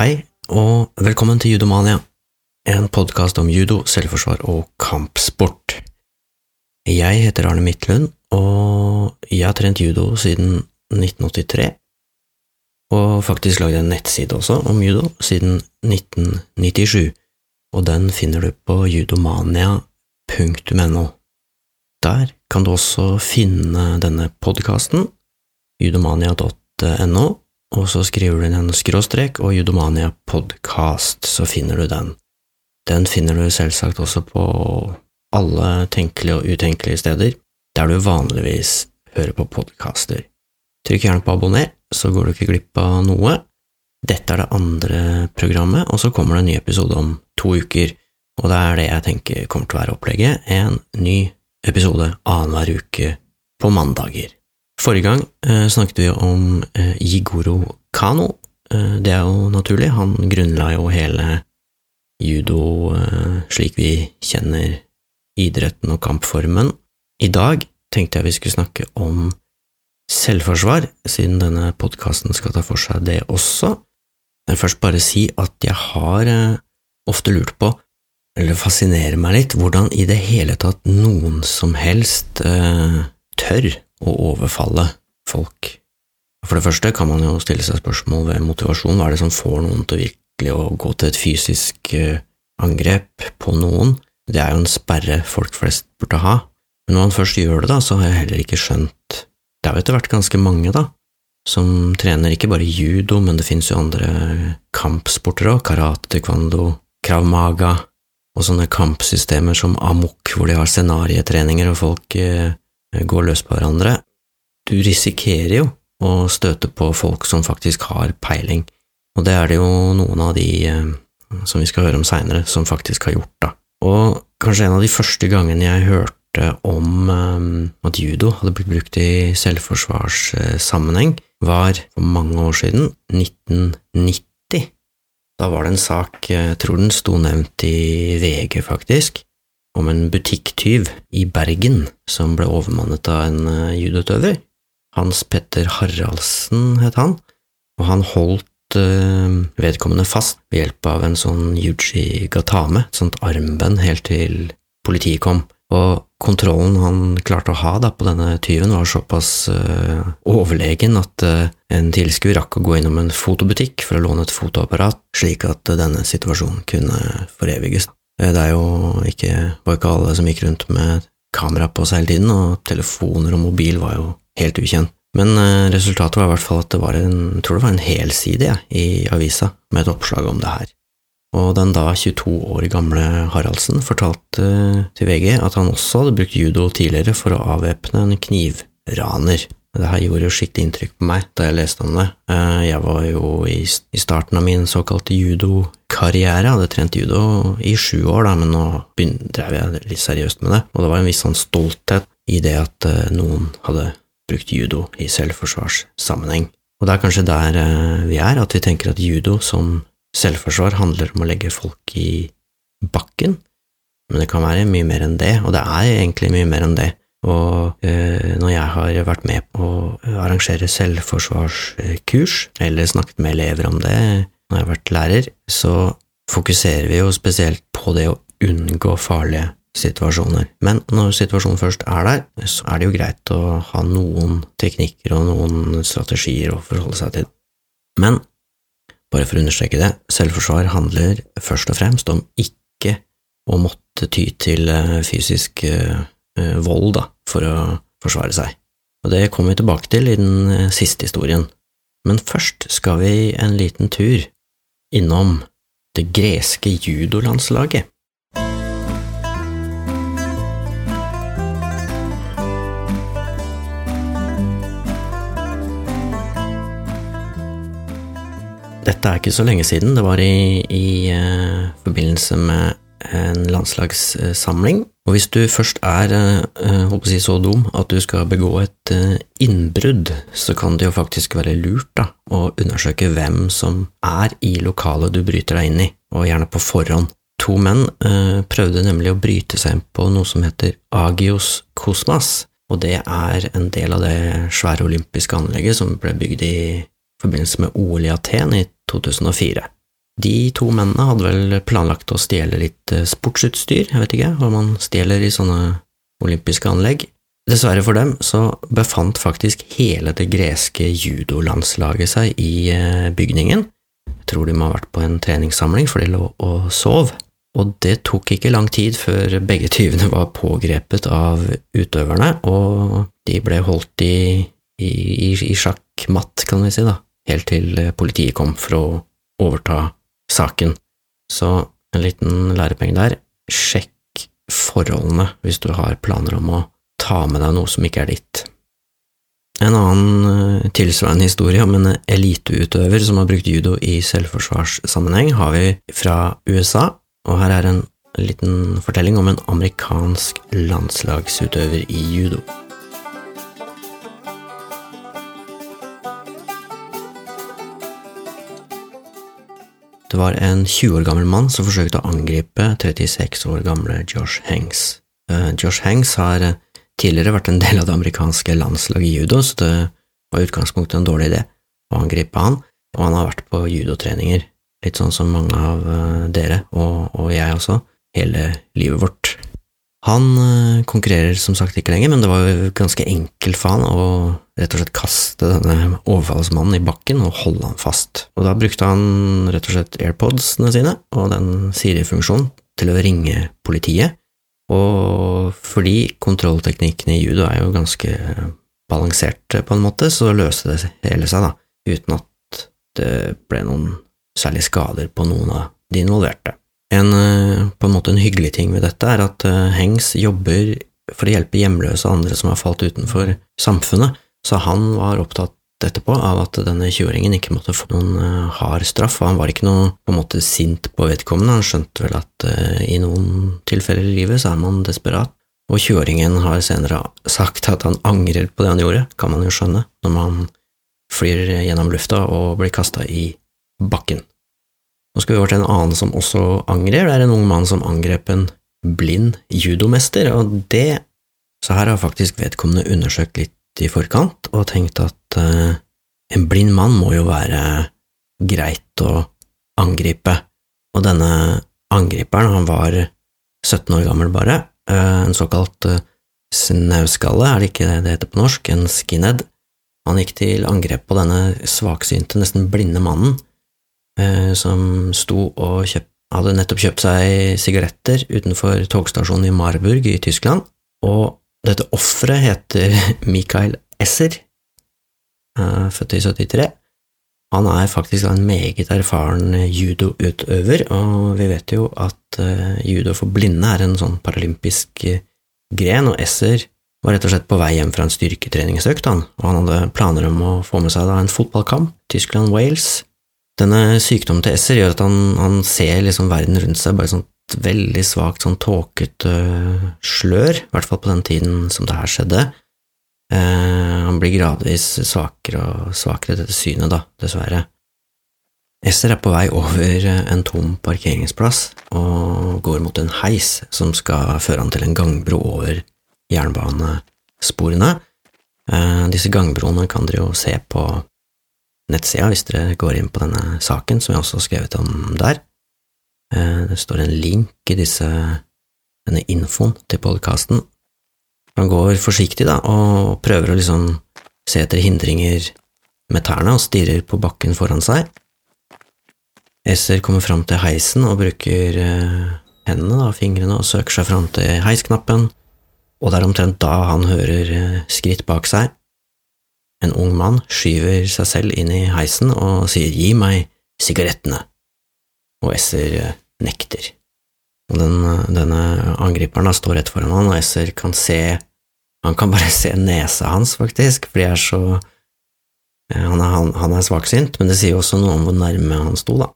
Hei, og velkommen til Judomania, en podkast om judo, selvforsvar og kampsport. Jeg heter Arne Midtlund, og jeg har trent judo siden 1983, og faktisk lagd en nettside også om judo siden 1997, og den finner du på judomania.no. Der kan du også finne denne podkasten, judomania.no, og så skriver du inn en skråstrek og Judomania podcast, så finner du den. Den finner du selvsagt også på alle tenkelige og utenkelige steder der du vanligvis hører på podkaster. Trykk gjerne på abonner, så går du ikke glipp av noe. Dette er det andre programmet, og så kommer det en ny episode om to uker, og det er det jeg tenker kommer til å være opplegget, en ny episode annenhver uke på mandager. Forrige gang eh, snakket vi om eh, Jigoro Kano. Eh, det er jo naturlig, han grunnla jo hele judo eh, slik vi kjenner idretten og kampformen. I dag tenkte jeg vi skulle snakke om selvforsvar, siden denne podkasten skal ta for seg det også. Jeg vil først bare si at jeg har eh, ofte lurt på, eller fascinerer meg litt, hvordan i det hele tatt noen som helst eh, tør å overfalle folk. For det første kan man jo stille seg spørsmål ved motivasjon, hva er det som får noen til virkelig å gå til et fysisk eh, angrep på noen? Det er jo en sperre folk flest burde ha, men når man først gjør det, da, så har jeg heller ikke skjønt Det er jo etter hvert ganske mange, da, som trener ikke bare judo, men det finnes jo andre kampsporter òg, karate, taekwondo, krav maga, og sånne kampsystemer som amok, hvor de har scenarietreninger og folk eh, går løs på hverandre. Du risikerer jo å støte på folk som faktisk har peiling, og det er det jo noen av de eh, som vi skal høre om seinere, som faktisk har gjort, da. Og kanskje en av de første gangene jeg hørte om um, at judo hadde blitt brukt i selvforsvarssammenheng, var for mange år siden, 1990. Da var det en sak, jeg tror den sto nevnt i VG faktisk, om en butikktyv i Bergen som ble overmannet av en uh, judoutøver. Hans Petter Haraldsen het han, og han holdt uh, vedkommende fast ved hjelp av en sånn yuji gatame, et sånt armbånd, helt til politiet kom. Og kontrollen han klarte å ha da, på denne tyven, var såpass uh, overlegen at uh, en tilskuer rakk å gå innom en fotobutikk for å låne et fotoapparat, slik at uh, denne situasjonen kunne foreviges. Det er jo ikke, var ikke alle som gikk rundt med kamera på seg hele tiden, og telefoner og mobil var jo helt ukjent. Men resultatet var i hvert fall at det var en, jeg tror det var en helside ja, i avisa med et oppslag om det her og den da 22 år gamle Haraldsen fortalte til VG at han også hadde brukt judo tidligere for å avvæpne en knivraner. Det her gjorde jo skikkelig inntrykk på meg da jeg leste om det. Eh, jeg var jo i starten av min såkalte judokarriere, hadde trent judo i sju år, da, men nå drev jeg litt seriøst med det, og det var en viss sånn stolthet i det at eh, noen hadde brukt judo i selvforsvarssammenheng. Og det er kanskje der eh, vi er, at vi tenker at judo som Selvforsvar handler om å legge folk i bakken, men det kan være mye mer enn det, og det er egentlig mye mer enn det. Og eh, når jeg har vært med på å arrangere selvforsvarskurs, eller snakket med elever om det når jeg har vært lærer, så fokuserer vi jo spesielt på det å unngå farlige situasjoner. Men når situasjonen først er der, så er det jo greit å ha noen teknikker og noen strategier å forholde seg til. Men bare for å understreke det, selvforsvar handler først og fremst om ikke å måtte ty til eh, fysisk uh, vold da, for å forsvare seg. Og det kommer vi tilbake til i den siste historien. Men først skal vi en liten tur innom det greske judolandslaget. Dette er ikke så lenge siden, det var i, i uh, forbindelse med en landslagssamling. Og hvis du først er uh, si så dum at du skal begå et uh, innbrudd, så kan det jo faktisk være lurt da, å undersøke hvem som er i lokalet du bryter deg inn i, og gjerne på forhånd. To menn prøvde nemlig å bryte seg inn på noe som heter Agios Kosmas, og det er en del av det svære olympiske anlegget som ble bygd i forbindelse med OL i Aten i 2004. De to mennene hadde vel planlagt å stjele litt eh, sportsutstyr, jeg vet ikke hva man stjeler i sånne olympiske anlegg. Dessverre for dem så befant faktisk hele det greske judolandslaget seg i eh, bygningen. Jeg tror de må ha vært på en treningssamling, for de lå og sov. Og det tok ikke lang tid før begge tyvene var pågrepet av utøverne, og de ble holdt i, i, i sjakkmatt, kan vi si, da, helt til politiet kom for å overta saken. Så en liten lærepenge der. Sjekk forholdene hvis du har planer om å ta med deg noe som ikke er ditt. En annen eh, tilsvarende historie om en eliteutøver som har brukt judo i selvforsvarssammenheng, har vi fra USA, og her er en liten fortelling om en amerikansk landslagsutøver i judo. Det var en 20 år gammel mann som forsøkte å angripe 36 år gamle Josh Hanks. Uh, Josh Hanks har eh, tidligere vært en del av det amerikanske landslaget i judo, så det var i utgangspunktet en dårlig idé å angripe han, og han har vært på judotreninger, litt sånn som mange av uh, dere, og, og jeg også, hele livet vårt. Han uh, konkurrerer som sagt ikke lenger, men det var jo ganske enkelt for han å rett og slett kaste denne overfallsmannen i bakken og holde han fast. Og da brukte han rett og slett airpodsene sine og den Siri-funksjonen til å ringe politiet, og fordi kontrollteknikkene i judo er jo ganske balanserte på en måte, så løste det hele seg, da, uten at det ble noen særlig skader på noen av de involverte. En, eh, på en måte en hyggelig ting ved dette er at eh, Hengs jobber for å hjelpe hjemløse og andre som har falt utenfor samfunnet, så han var opptatt etterpå av at denne 20-åringen ikke måtte få noen uh, hard straff, og han var ikke noe på en måte sint på vedkommende, han skjønte vel at uh, i noen tilfeller i livet så er man desperat, og 20-åringen har senere sagt at han angrer på det han gjorde, kan man jo skjønne, når man flyr gjennom lufta og blir kasta i bakken. Nå skal vi over til en annen som også angrer. Det er en ung mann som angrep en blind judomester, og det… Så her har faktisk vedkommende undersøkt litt i forkant og tenkt at uh, en blind mann må jo være greit å angripe, og denne angriperen, han var 17 år gammel bare, uh, en såkalt uh, snauskalle, er det ikke det det heter på norsk, en skinhead. Han gikk til angrep på denne svaksynte, nesten blinde mannen, Eh, som sto og kjøpt, hadde nettopp kjøpt seg sigaretter utenfor togstasjonen i Marburg i Tyskland, og dette offeret heter Mikael Esser, eh, født i 73. Han er faktisk en meget erfaren judoutøver, og vi vet jo at eh, judo for blinde er en sånn paralympisk gren, og Esser var rett og slett på vei hjem fra en styrketreningsøkt, han, og han hadde planer om å få med seg da en fotballkamp, Tyskland-Wales, denne sykdommen til Esser gjør at han, han ser liksom verden rundt seg bare sånn veldig svakt, sånn tåkete slør, i hvert fall på den tiden som det her skjedde. Eh, han blir gradvis svakere og svakere dette synet, da, dessverre. Esser er på vei over en tom parkeringsplass og går mot en heis som skal føre han til en gangbro over jernbanesporene. Eh, disse gangbroene kan dere jo se på nettsida hvis dere går inn på denne saken, som jeg også har skrevet om der. Eh, det står en link i disse, denne infoen til podkasten. Han går forsiktig, da, og prøver å liksom se etter hindringer med tærne og stirrer på bakken foran seg. Esser kommer fram til heisen og bruker eh, hendene, da, fingrene, og søker seg fram til heisknappen, og det er omtrent da han hører eh, skritt bak seg. En ung mann skyver seg selv inn i heisen og sier gi meg sigarettene, og Esser eh, nekter. Og den, eh, denne angriperen da står rett foran han, og Esser kan se Han kan bare se nesa hans, faktisk, fordi er så eh, han er, han, han er svaksynt, men det sier også noe om hvor nærme han sto, da.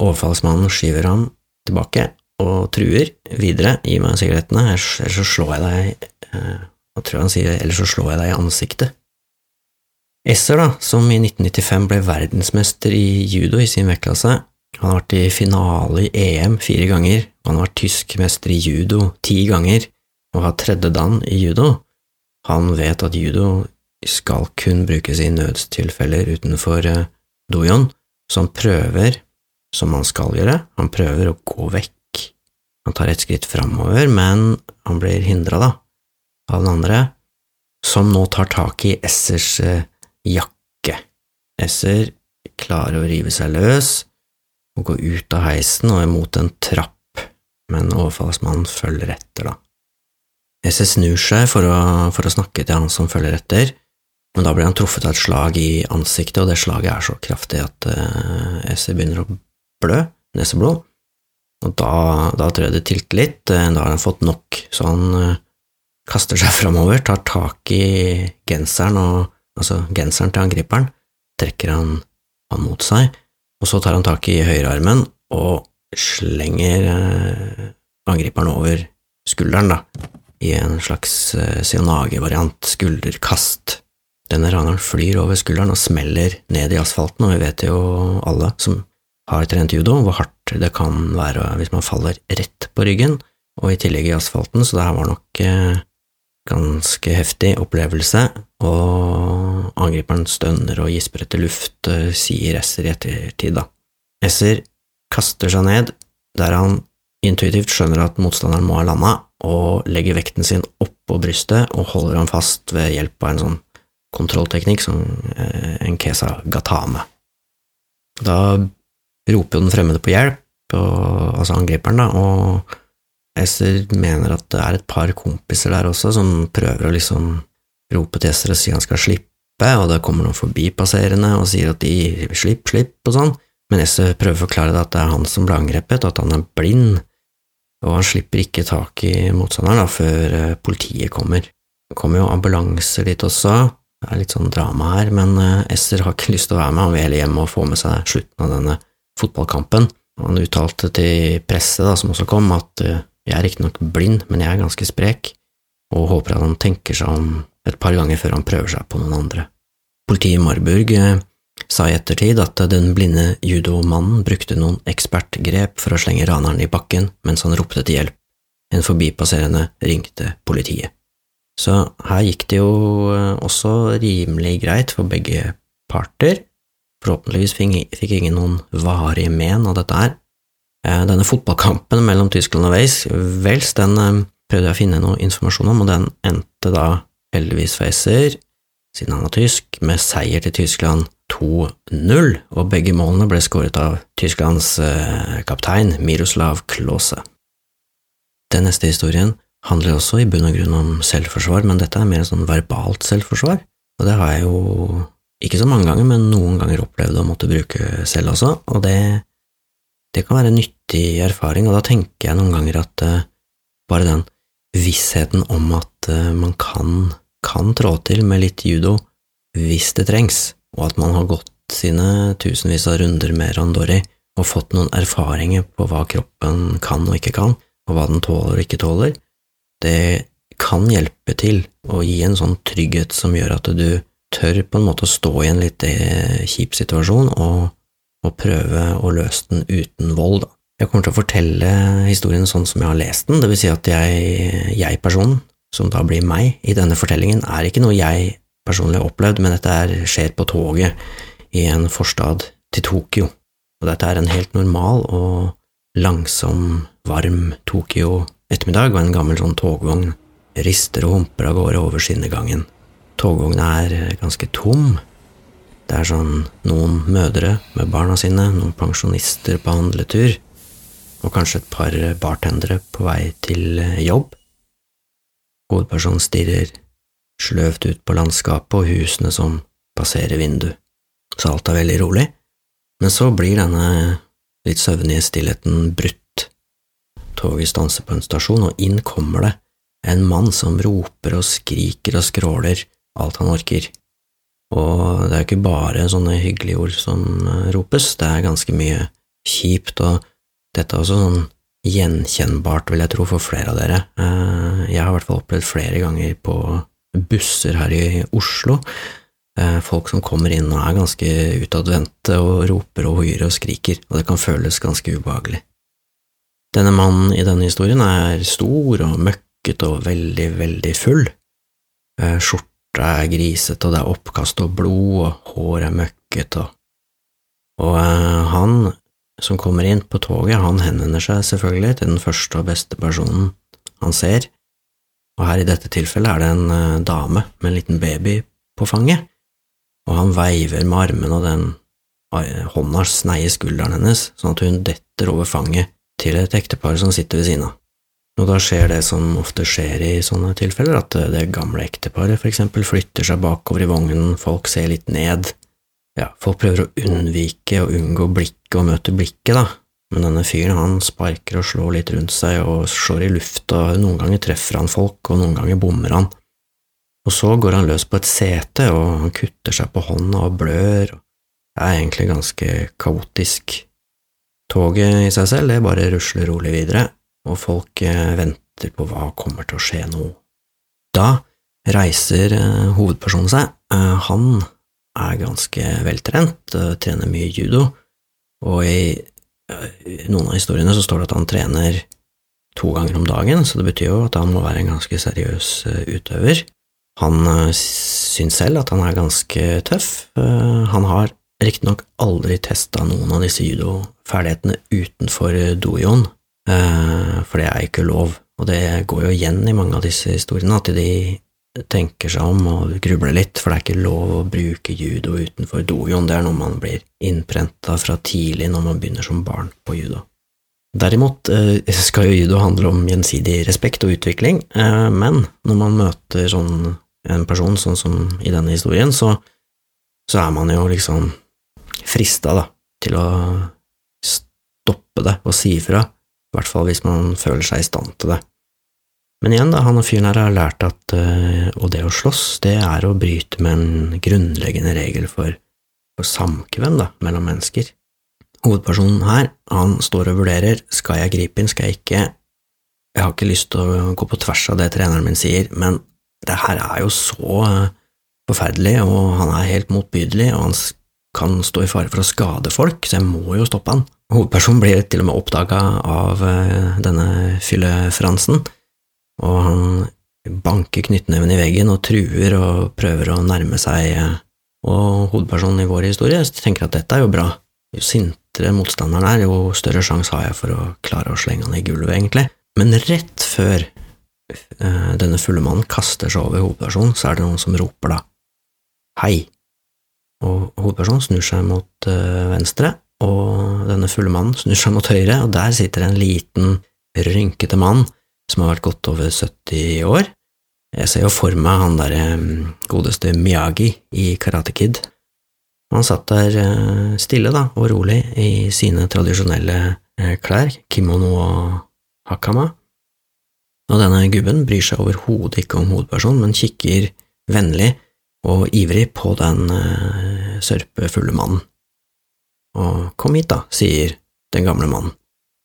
Overfallsmannen skyver ham tilbake og truer videre, gi meg sigarettene, ellers så slår jeg deg Jeg tror han sier, ellers så slår jeg deg i ansiktet. Esser, da, som i 1995 ble verdensmester i judo i sin vektklasse, han har vært i finale i EM fire ganger, han har vært tysk mester i judo ti ganger og har tredje dan i judo. Han vet at judo skal kun brukes i nødstilfeller utenfor dojoen, dojon, så han prøver som han skal gjøre, han prøver å gå vekk, han tar et skritt framover, men han blir hindra, av den andre, som nå tar tak i Essers eh, jakke. Esser klarer å rive seg løs og gå ut av heisen og imot en trapp, men overfallsmannen følger etter, da. Esser snur seg for å, for å snakke til han som følger etter, men da blir han truffet av et slag i ansiktet, og det slaget er så kraftig at uh, Esser begynner å blø, neseblod, og da, da tror jeg det tilter litt, da har han fått nok, så han uh, kaster seg framover, tar tak i genseren og altså genseren til angriperen, trekker han han mot seg, og så tar han tak i høyrearmen og slenger eh, angriperen over skulderen, da, i en slags eh, sionage-variant, skulderkast. Denne raneren flyr over skulderen og smeller ned i asfalten, og vi vet jo alle som har trent judo, hvor hardt det kan være hvis man faller rett på ryggen, og i tillegg i asfalten, så det her var nok eh, ganske heftig opplevelse, og angriperen stønner og gisper etter luft, eh, sier Esser i ettertid, da. Esser kaster seg ned der han intuitivt skjønner at motstanderen må ha landa, og legger vekten sin oppå brystet og holder ham fast ved hjelp av en sånn kontrollteknikk som eh, en kesa gatame. Da roper jo den fremmede på hjelp, og, altså angriperen, da, og Ester mener at det er et par kompiser der også som prøver å liksom rope til Ester og si han skal slippe, og det kommer noen forbipasserende og sier at de slipp, slipp og sånn, men Ester prøver å forklare det at det er han som ble angrepet, og at han er blind, og han slipper ikke tak i motstanderen da, før eh, politiet kommer. Det kommer jo ambulanser dit også, det er litt sånn drama her, men eh, Ester har ikke lyst til å være med, han vil heller hjem og få med seg slutten av denne fotballkampen. Han uttalte til presset, da, som også kom, at eh, jeg er riktignok blind, men jeg er ganske sprek, og håper at han tenker seg om et par ganger før han prøver seg på noen andre. Politiet i Marburg eh, sa i ettertid at den blinde judomannen brukte noen ekspertgrep for å slenge raneren i bakken mens han ropte til hjelp. En forbipasserende ringte politiet. Så her gikk det jo eh, også rimelig greit for begge parter. Forhåpentligvis fikk ingen noen varige men av dette her, denne fotballkampen mellom Tyskland og Wales, den eh, prøvde jeg å finne noe informasjon om, og den endte da heldigvis Weisser, siden han var tysk, med seier til Tyskland 2-0, og begge målene ble skåret av Tysklands eh, kaptein Miroslav Klause. Den neste historien handler også i bunn og grunn om selvforsvar, men dette er mer sånn verbalt selvforsvar, og det har jeg jo ikke så mange ganger, men noen ganger opplevd å måtte bruke selv også, og det det kan være en nyttig erfaring, og da tenker jeg noen ganger at uh, bare den vissheten om at uh, man kan, kan trå til med litt judo hvis det trengs, og at man har gått sine tusenvis av runder med randori og fått noen erfaringer på hva kroppen kan og ikke kan, og hva den tåler og ikke tåler, det kan hjelpe til å gi en sånn trygghet som gjør at du tør på en måte å stå i en litt eh, kjip situasjon og og prøve å løse den uten vold, da. Jeg kommer til å fortelle historien sånn som jeg har lest den, det vil si at jeg, jeg-personen, som da blir meg i denne fortellingen, er ikke noe jeg personlig har opplevd, men dette er, skjer på toget i en forstad til Tokyo, og dette er en helt normal og langsom, varm Tokyo-ettermiddag, og en gammel sånn togvogn rister og humper av gårde over skinnegangen. Togvogna er ganske tom, det er sånn noen mødre med barna sine, noen pensjonister på handletur, og kanskje et par bartendere på vei til jobb. Hovedpersonen stirrer sløvt ut på landskapet og husene som passerer vindu, så alt er veldig rolig, men så blir denne litt søvnige stillheten brutt. Toget stanser på en stasjon, og inn kommer det en mann som roper og skriker og skråler alt han orker. Og det er ikke bare sånne hyggelige ord som eh, ropes, det er ganske mye kjipt, og dette er også sånn gjenkjennbart, vil jeg tro, for flere av dere. Eh, jeg har i hvert fall opplevd flere ganger på busser her i Oslo, eh, folk som kommer inn og er ganske utadvendte og roper og hoier og skriker, og det kan føles ganske ubehagelig. Denne mannen i denne historien er stor og møkket og veldig, veldig full. Skjorta skjorta er grisete, og det er oppkast og blod, og håret er møkkete, og, og uh, han som kommer inn på toget, han henvender seg selvfølgelig til den første og beste personen han ser, og her i dette tilfellet er det en uh, dame med en liten baby på fanget, og han veiver med armene, og den uh, hånda sneier skulderen hennes, sånn at hun detter over fanget til et ektepar som sitter ved siden av. Og da skjer det som ofte skjer i sånne tilfeller, at det gamle ekteparet for eksempel flytter seg bakover i vognen, folk ser litt ned, ja, folk prøver å unnvike og unngå blikket og møte blikket, da, men denne fyren han sparker og slår litt rundt seg og slår i lufta, noen ganger treffer han folk, og noen ganger bommer han. Og så går han løs på et sete, og han kutter seg på hånda og blør, det er egentlig ganske kaotisk. Toget i seg selv, det bare rusler rolig videre, og folk eh, venter på hva kommer til å skje nå. Da reiser eh, hovedpersonen seg, eh, han er ganske veltrent, trener mye judo, og i noen av historiene så står det at han trener to ganger om dagen, så det betyr jo at han må være en ganske seriøs utøver. Han syns selv at han er ganske tøff. Han har riktignok aldri testa noen av disse judoferdighetene utenfor dojoen, for det er ikke lov, og det går jo igjen i mange av disse historiene, at de tenker seg om og grubler litt, for det er ikke lov å bruke judo utenfor dojoen, det er noe man blir innprenta fra tidlig når man begynner som barn på judo. Derimot eh, skal jo judo handle om gjensidig respekt og utvikling, eh, men når man møter sånn en person sånn som i denne historien, så, så er man jo liksom frista, da, til å stoppe det og si ifra, i hvert fall hvis man føler seg i stand til det. Men igjen, da, han og fyren her har lært at uh, og det å slåss, det er å bryte med en grunnleggende regel for, for samkvem da, mellom mennesker. Hovedpersonen her, han står og vurderer, skal jeg gripe inn, skal jeg ikke, jeg har ikke lyst til å gå på tvers av det treneren min sier, men det her er jo så uh, forferdelig, og han er helt motbydelig, og han kan stå i fare for å skade folk, så jeg må jo stoppe han. Hovedpersonen blir til og med oppdaga av denne denne fyllefransen, og han banker knyttneven i veggen og truer og prøver å nærme seg, og hovedpersonen i vår historie tenker at dette er jo bra, jo sintere motstanderen er, jo større sjanse har jeg for å klare å slenge han i gulvet, egentlig. Men rett før uh, denne fulle mannen kaster seg over hovedpersonen, så er det noen som roper da hei, og hovedpersonen snur seg mot venstre, og denne fulle mannen snur seg mot høyre, og der sitter en liten, rynkete mann som har vært godt over 70 år. Jeg ser jo for meg han derre godeste Miyagi i Karate Kid. Han satt der eh, stille da, og rolig i sine tradisjonelle eh, klær, kimono og hakama. Og denne gubben bryr seg overhodet ikke om hovedpersonen, men kikker vennlig og ivrig på den uh, sørpefulle mannen. Og kom hit, da, sier den gamle mannen.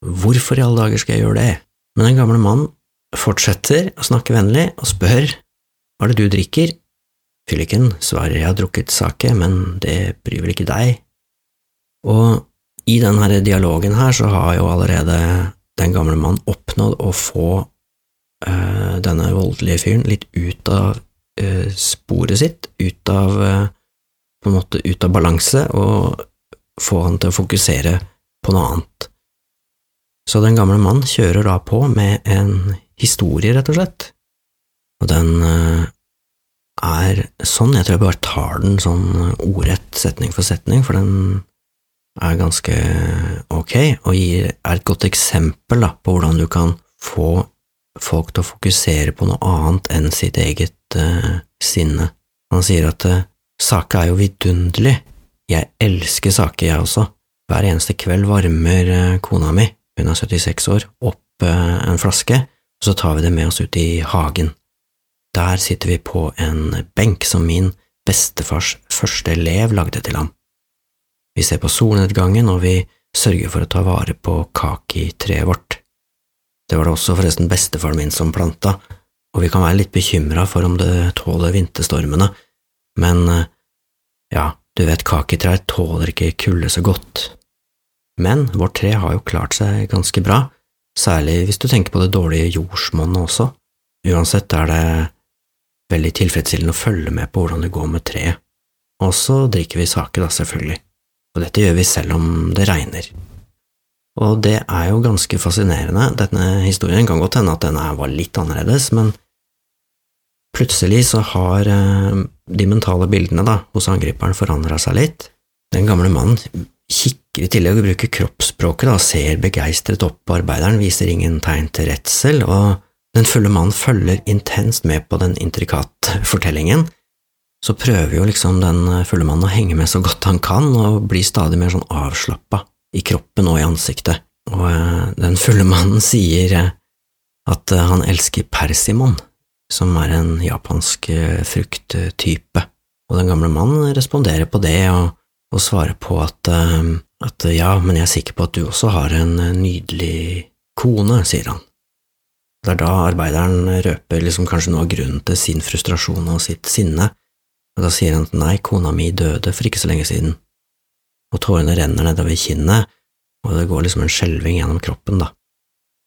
Hvorfor i alle dager skal jeg gjøre det? Men den gamle mannen fortsetter å snakke vennlig og spør hva er det du drikker. Fylliken svarer jeg har drukket sake, men det bryr vel ikke deg. Og i denne dialogen her så har jo allerede den gamle mannen oppnådd å få øh, denne voldelige fyren litt ut av øh, sporet sitt, ut av øh, på en måte ut av balanse, og få han til å fokusere på noe annet. Så den gamle mannen kjører da på med en historie, rett og slett. Og den eh, er sånn, jeg tror jeg bare tar den sånn ordrett setning for setning, for den er ganske ok, og gir, er et godt eksempel da, på hvordan du kan få folk til å fokusere på noe annet enn sitt eget uh, sinne. Han sier at uh, saka er jo vidunderlig, jeg elsker Sake, jeg også. Hver eneste kveld varmer uh, kona mi, hun er 76 år, opp en flaske, og så tar vi det med oss ut i hagen. Der sitter vi på en benk som min bestefars første elev lagde til ham. Vi ser på solnedgangen, og vi sørger for å ta vare på kaki-treet vårt. Det var det også forresten bestefaren min som planta, og vi kan være litt bekymra for om det tåler vinterstormene, men ja, du vet, kakitrær tåler ikke kulde så godt. Men vårt tre har jo klart seg ganske bra, særlig hvis du tenker på det dårlige jordsmonnet også. Uansett er det veldig tilfredsstillende å følge med på hvordan det går med treet. Og så drikker vi sake, da, selvfølgelig, og dette gjør vi selv om det regner. Og det er jo ganske fascinerende. Denne historien kan godt hende at den var litt annerledes, men plutselig så har eh, de mentale bildene da, hos angriperen forandra seg litt. Den gamle mannen kikker i tillegg og bruker kroppsspråket, da, ser begeistret opp på arbeideren, viser ingen tegn til redsel, og den fulle mannen følger intenst med på den intrikate fortellingen. Så prøver jo liksom den fulle mannen å henge med så godt han kan, og blir stadig mer sånn avslappa i kroppen og i ansiktet, og eh, den fulle mannen sier eh, at eh, han elsker persimon, som er en japansk frukttype, og den gamle mannen responderer på det og, og svarer på at, at ja, men jeg er sikker på at du også har en nydelig kone, sier han. Det er da arbeideren røper liksom kanskje noe av grunnen til sin frustrasjon og sitt sinne, og da sier han at nei, kona mi døde for ikke så lenge siden og tårene renner nedover kinnet, og det går liksom en skjelving gjennom kroppen, da.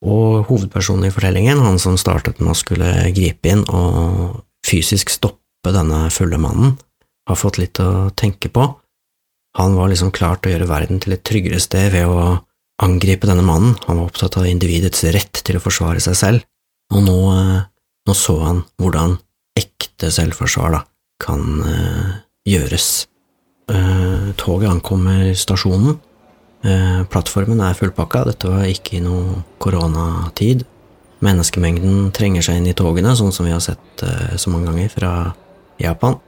Og hovedpersonen i fortellingen, han som startet med å skulle gripe inn og fysisk stoppe denne fulle mannen, har fått litt å tenke på. Han var liksom klar til å gjøre verden til et tryggere sted ved å angripe denne mannen, han var opptatt av individets rett til å forsvare seg selv, og nå, eh, nå så han hvordan ekte selvforsvar da, kan uh, gjøres. Uh, toget ankommer stasjonen. Uh, plattformen er fullpakka, dette var ikke i noe koronatid. Menneskemengden trenger seg inn i togene, sånn som vi har sett uh, så mange ganger fra Japan.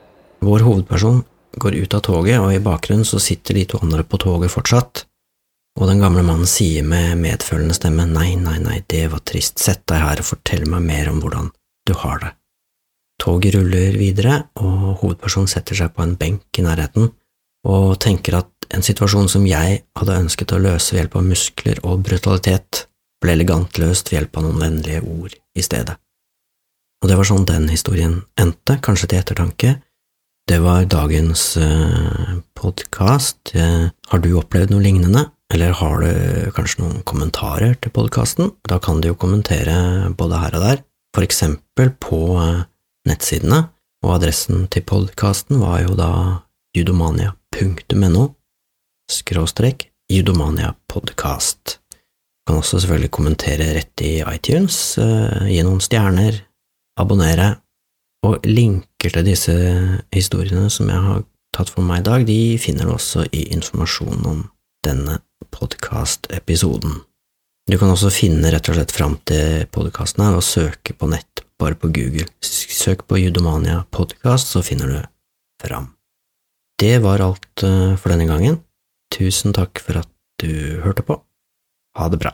Vår hovedperson går ut av toget, og i bakgrunnen så sitter de to andre på toget fortsatt. Og den gamle mannen sier med medfølende stemme nei, nei, nei, det var trist, sett deg her og fortell meg mer om hvordan du har det. Toget ruller videre, og hovedpersonen setter seg på en benk i nærheten og tenker at en situasjon som jeg hadde ønsket å løse ved hjelp av muskler og brutalitet, ble elegant løst ved hjelp av noen vennlige ord i stedet. Og det var sånn den historien endte, kanskje til ettertanke. Det var dagens uh, podkast. Uh, har du opplevd noe lignende, eller har du kanskje noen kommentarer til podkasten? Da kan du jo kommentere både her og der, for eksempel på uh, nettsidene, og adressen til podkasten var jo da judomania.no skråstrek judomania-podkast. Kan også selvfølgelig kommentere rett i iTunes, uh, gi noen stjerner, abonnere, og linker til disse historiene som jeg har tatt for meg i dag, de finner du også i informasjonen om denne podkastepisoden. Du kan også finne rett og slett fram til podkasten her og søke på nett, bare på Google. Søk på Judomania podkast, så finner du fram. Det var alt eh, for denne gangen. Tusen takk for at du hørte på. Ha det bra.